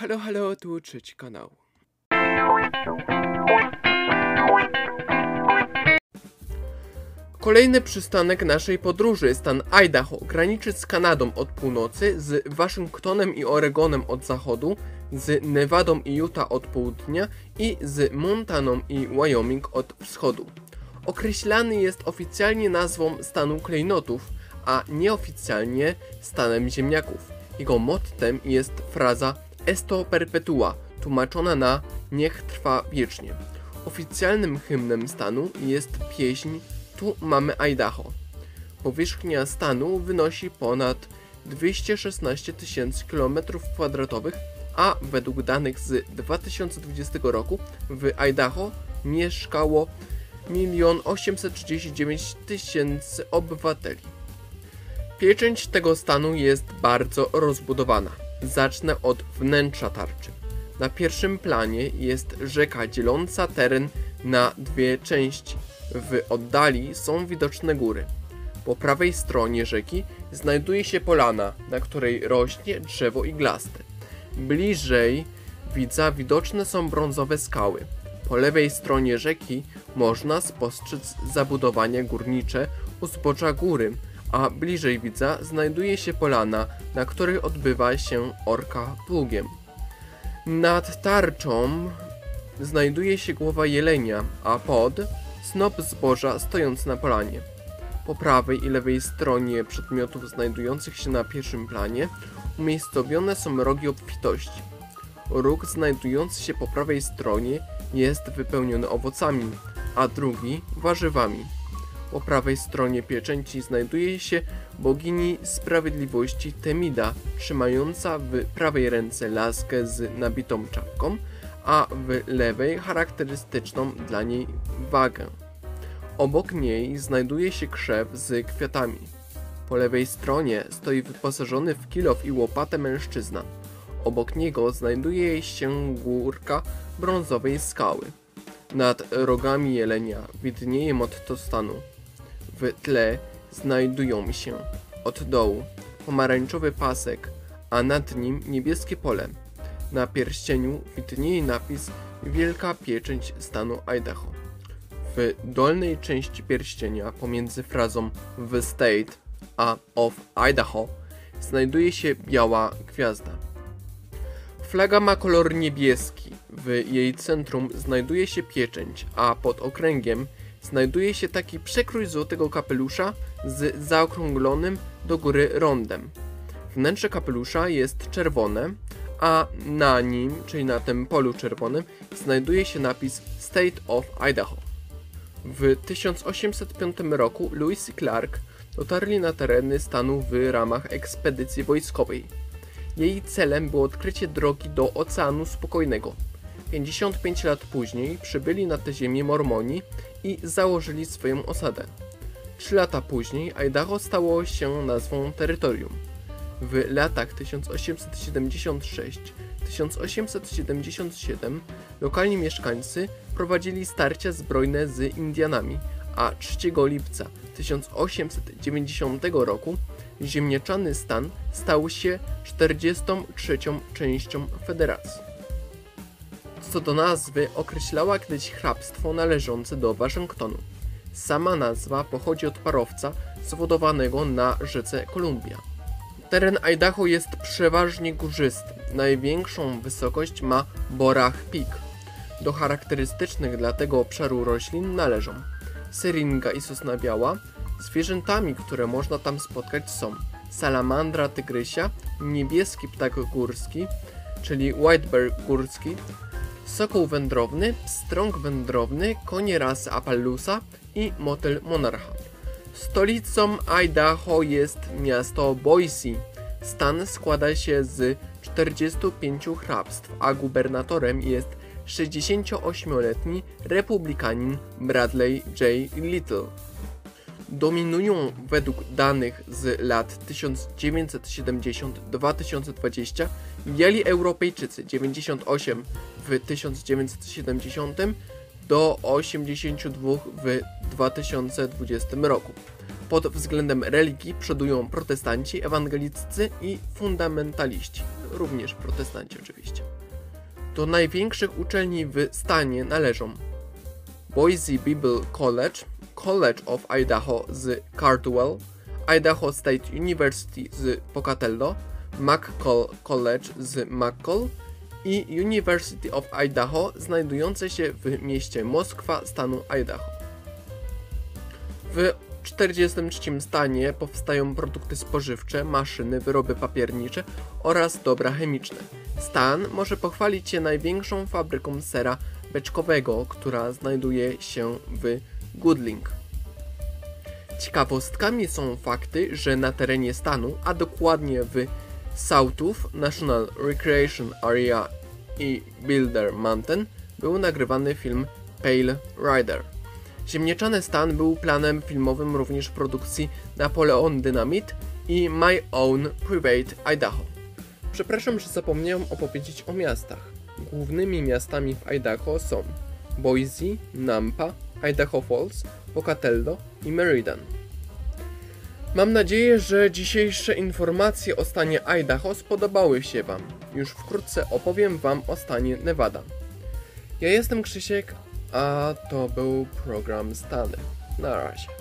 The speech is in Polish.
Halo, halo, tu trzeci kanał. Kolejny przystanek naszej podróży, stan Idaho, graniczy z Kanadą od północy, z Waszyngtonem i Oregonem od zachodu, z Nevadą i Utah od południa i z Montaną i Wyoming od wschodu. Określany jest oficjalnie nazwą stanu klejnotów, a nieoficjalnie stanem ziemniaków. Jego mottem jest fraza Esto perpetua, tłumaczona na Niech trwa wiecznie. Oficjalnym hymnem stanu jest pieśń Tu mamy Idaho. Powierzchnia stanu wynosi ponad 216 tysięcy km2, a według danych z 2020 roku w Idaho mieszkało 1 839 tysięcy obywateli. Pieczęć tego stanu jest bardzo rozbudowana. Zacznę od wnętrza tarczy. Na pierwszym planie jest rzeka dzieląca teren na dwie części. W oddali są widoczne góry. Po prawej stronie rzeki znajduje się polana, na której rośnie drzewo iglaste. Bliżej widza widoczne są brązowe skały. Po lewej stronie rzeki można spostrzec zabudowania górnicze u zbocza góry, a bliżej widza znajduje się polana, na której odbywa się orka pługiem. Nad tarczą znajduje się głowa jelenia, a pod snop zboża stojący na polanie. Po prawej i lewej stronie przedmiotów znajdujących się na pierwszym planie umiejscowione są rogi obfitości. Róg znajdujący się po prawej stronie jest wypełniony owocami, a drugi warzywami. Po prawej stronie pieczęci znajduje się bogini sprawiedliwości Temida, trzymająca w prawej ręce laskę z nabitą czapką, a w lewej charakterystyczną dla niej wagę. Obok niej znajduje się krzew z kwiatami. Po lewej stronie stoi wyposażony w kilof i łopatę mężczyzna. Obok niego znajduje się górka brązowej skały. Nad rogami jelenia widnieje motto stanu. W tle znajdują się od dołu pomarańczowy pasek, a nad nim niebieskie pole. Na pierścieniu widnieje napis Wielka Pieczęć stanu Idaho. W dolnej części pierścienia pomiędzy frazą The State a of Idaho znajduje się biała gwiazda. Flaga ma kolor niebieski. W jej centrum znajduje się pieczęć, a pod okręgiem znajduje się taki przekrój złotego kapelusza z zaokrąglonym do góry rondem. Wnętrze kapelusza jest czerwone, a na nim, czyli na tym polu czerwonym, znajduje się napis State of Idaho. W 1805 roku Lewis i Clark dotarli na tereny stanu w ramach ekspedycji wojskowej. Jej celem było odkrycie drogi do Oceanu Spokojnego. 55 lat później przybyli na tę ziemię Mormoni i założyli swoją osadę. Trzy lata później Idaho stało się nazwą terytorium. W latach 1876-1877 lokalni mieszkańcy prowadzili starcia zbrojne z Indianami, a 3 lipca 1890 roku ziemniaczany stan stał się 43. częścią federacji. Co do nazwy, określała kiedyś hrabstwo należące do Waszyngtonu. Sama nazwa pochodzi od parowca zwodowanego na rzece Kolumbia. Teren Idaho jest przeważnie górzysty. Największą wysokość ma Borach Peak. Do charakterystycznych dla tego obszaru roślin należą syringa i sosna biała. Zwierzętami, które można tam spotkać są salamandra tygrysia, niebieski ptak górski, czyli whitebear górski, sokół wędrowny, pstrąg wędrowny, konie rasy Appaloosa i motyl monarcha. Stolicą Idaho jest miasto Boise. Stan składa się z 45 hrabstw, a gubernatorem jest 68-letni republikanin Bradley J. Little. Dominują według danych z lat 1970-2020 biali Europejczycy 98 w 1970 do 82 w 2020 roku. Pod względem religii przodują protestanci, ewangeliccy i fundamentaliści, również protestanci oczywiście. Do największych uczelni w stanie należą Boise Bible College, College of Idaho z Cardwell, Idaho State University z Pocatello, McCall College z McCall i University of Idaho znajdujące się w mieście Moskwa stanu Idaho. W 43 stanie powstają produkty spożywcze, maszyny, wyroby papiernicze oraz dobra chemiczne. Stan może pochwalić się największą fabryką sera beczkowego, która znajduje się w Goodling. Ciekawostkami są fakty, że na terenie stanu, a dokładnie w Southów National Recreation Area i Builder Mountain, był nagrywany film Pale Rider. Ziemniaczany stan był planem filmowym również produkcji Napoleon Dynamite i My Own Private Idaho. Przepraszam, że zapomniałem opowiedzieć o miastach. Głównymi miastami w Idaho są Boise, Nampa, Idaho Falls, Pocatello i Meriden. Mam nadzieję, że dzisiejsze informacje o stanie Idaho spodobały się Wam. Już wkrótce opowiem Wam o stanie Nevada. Ja jestem Krzysiek, a to był program Stany. Na razie.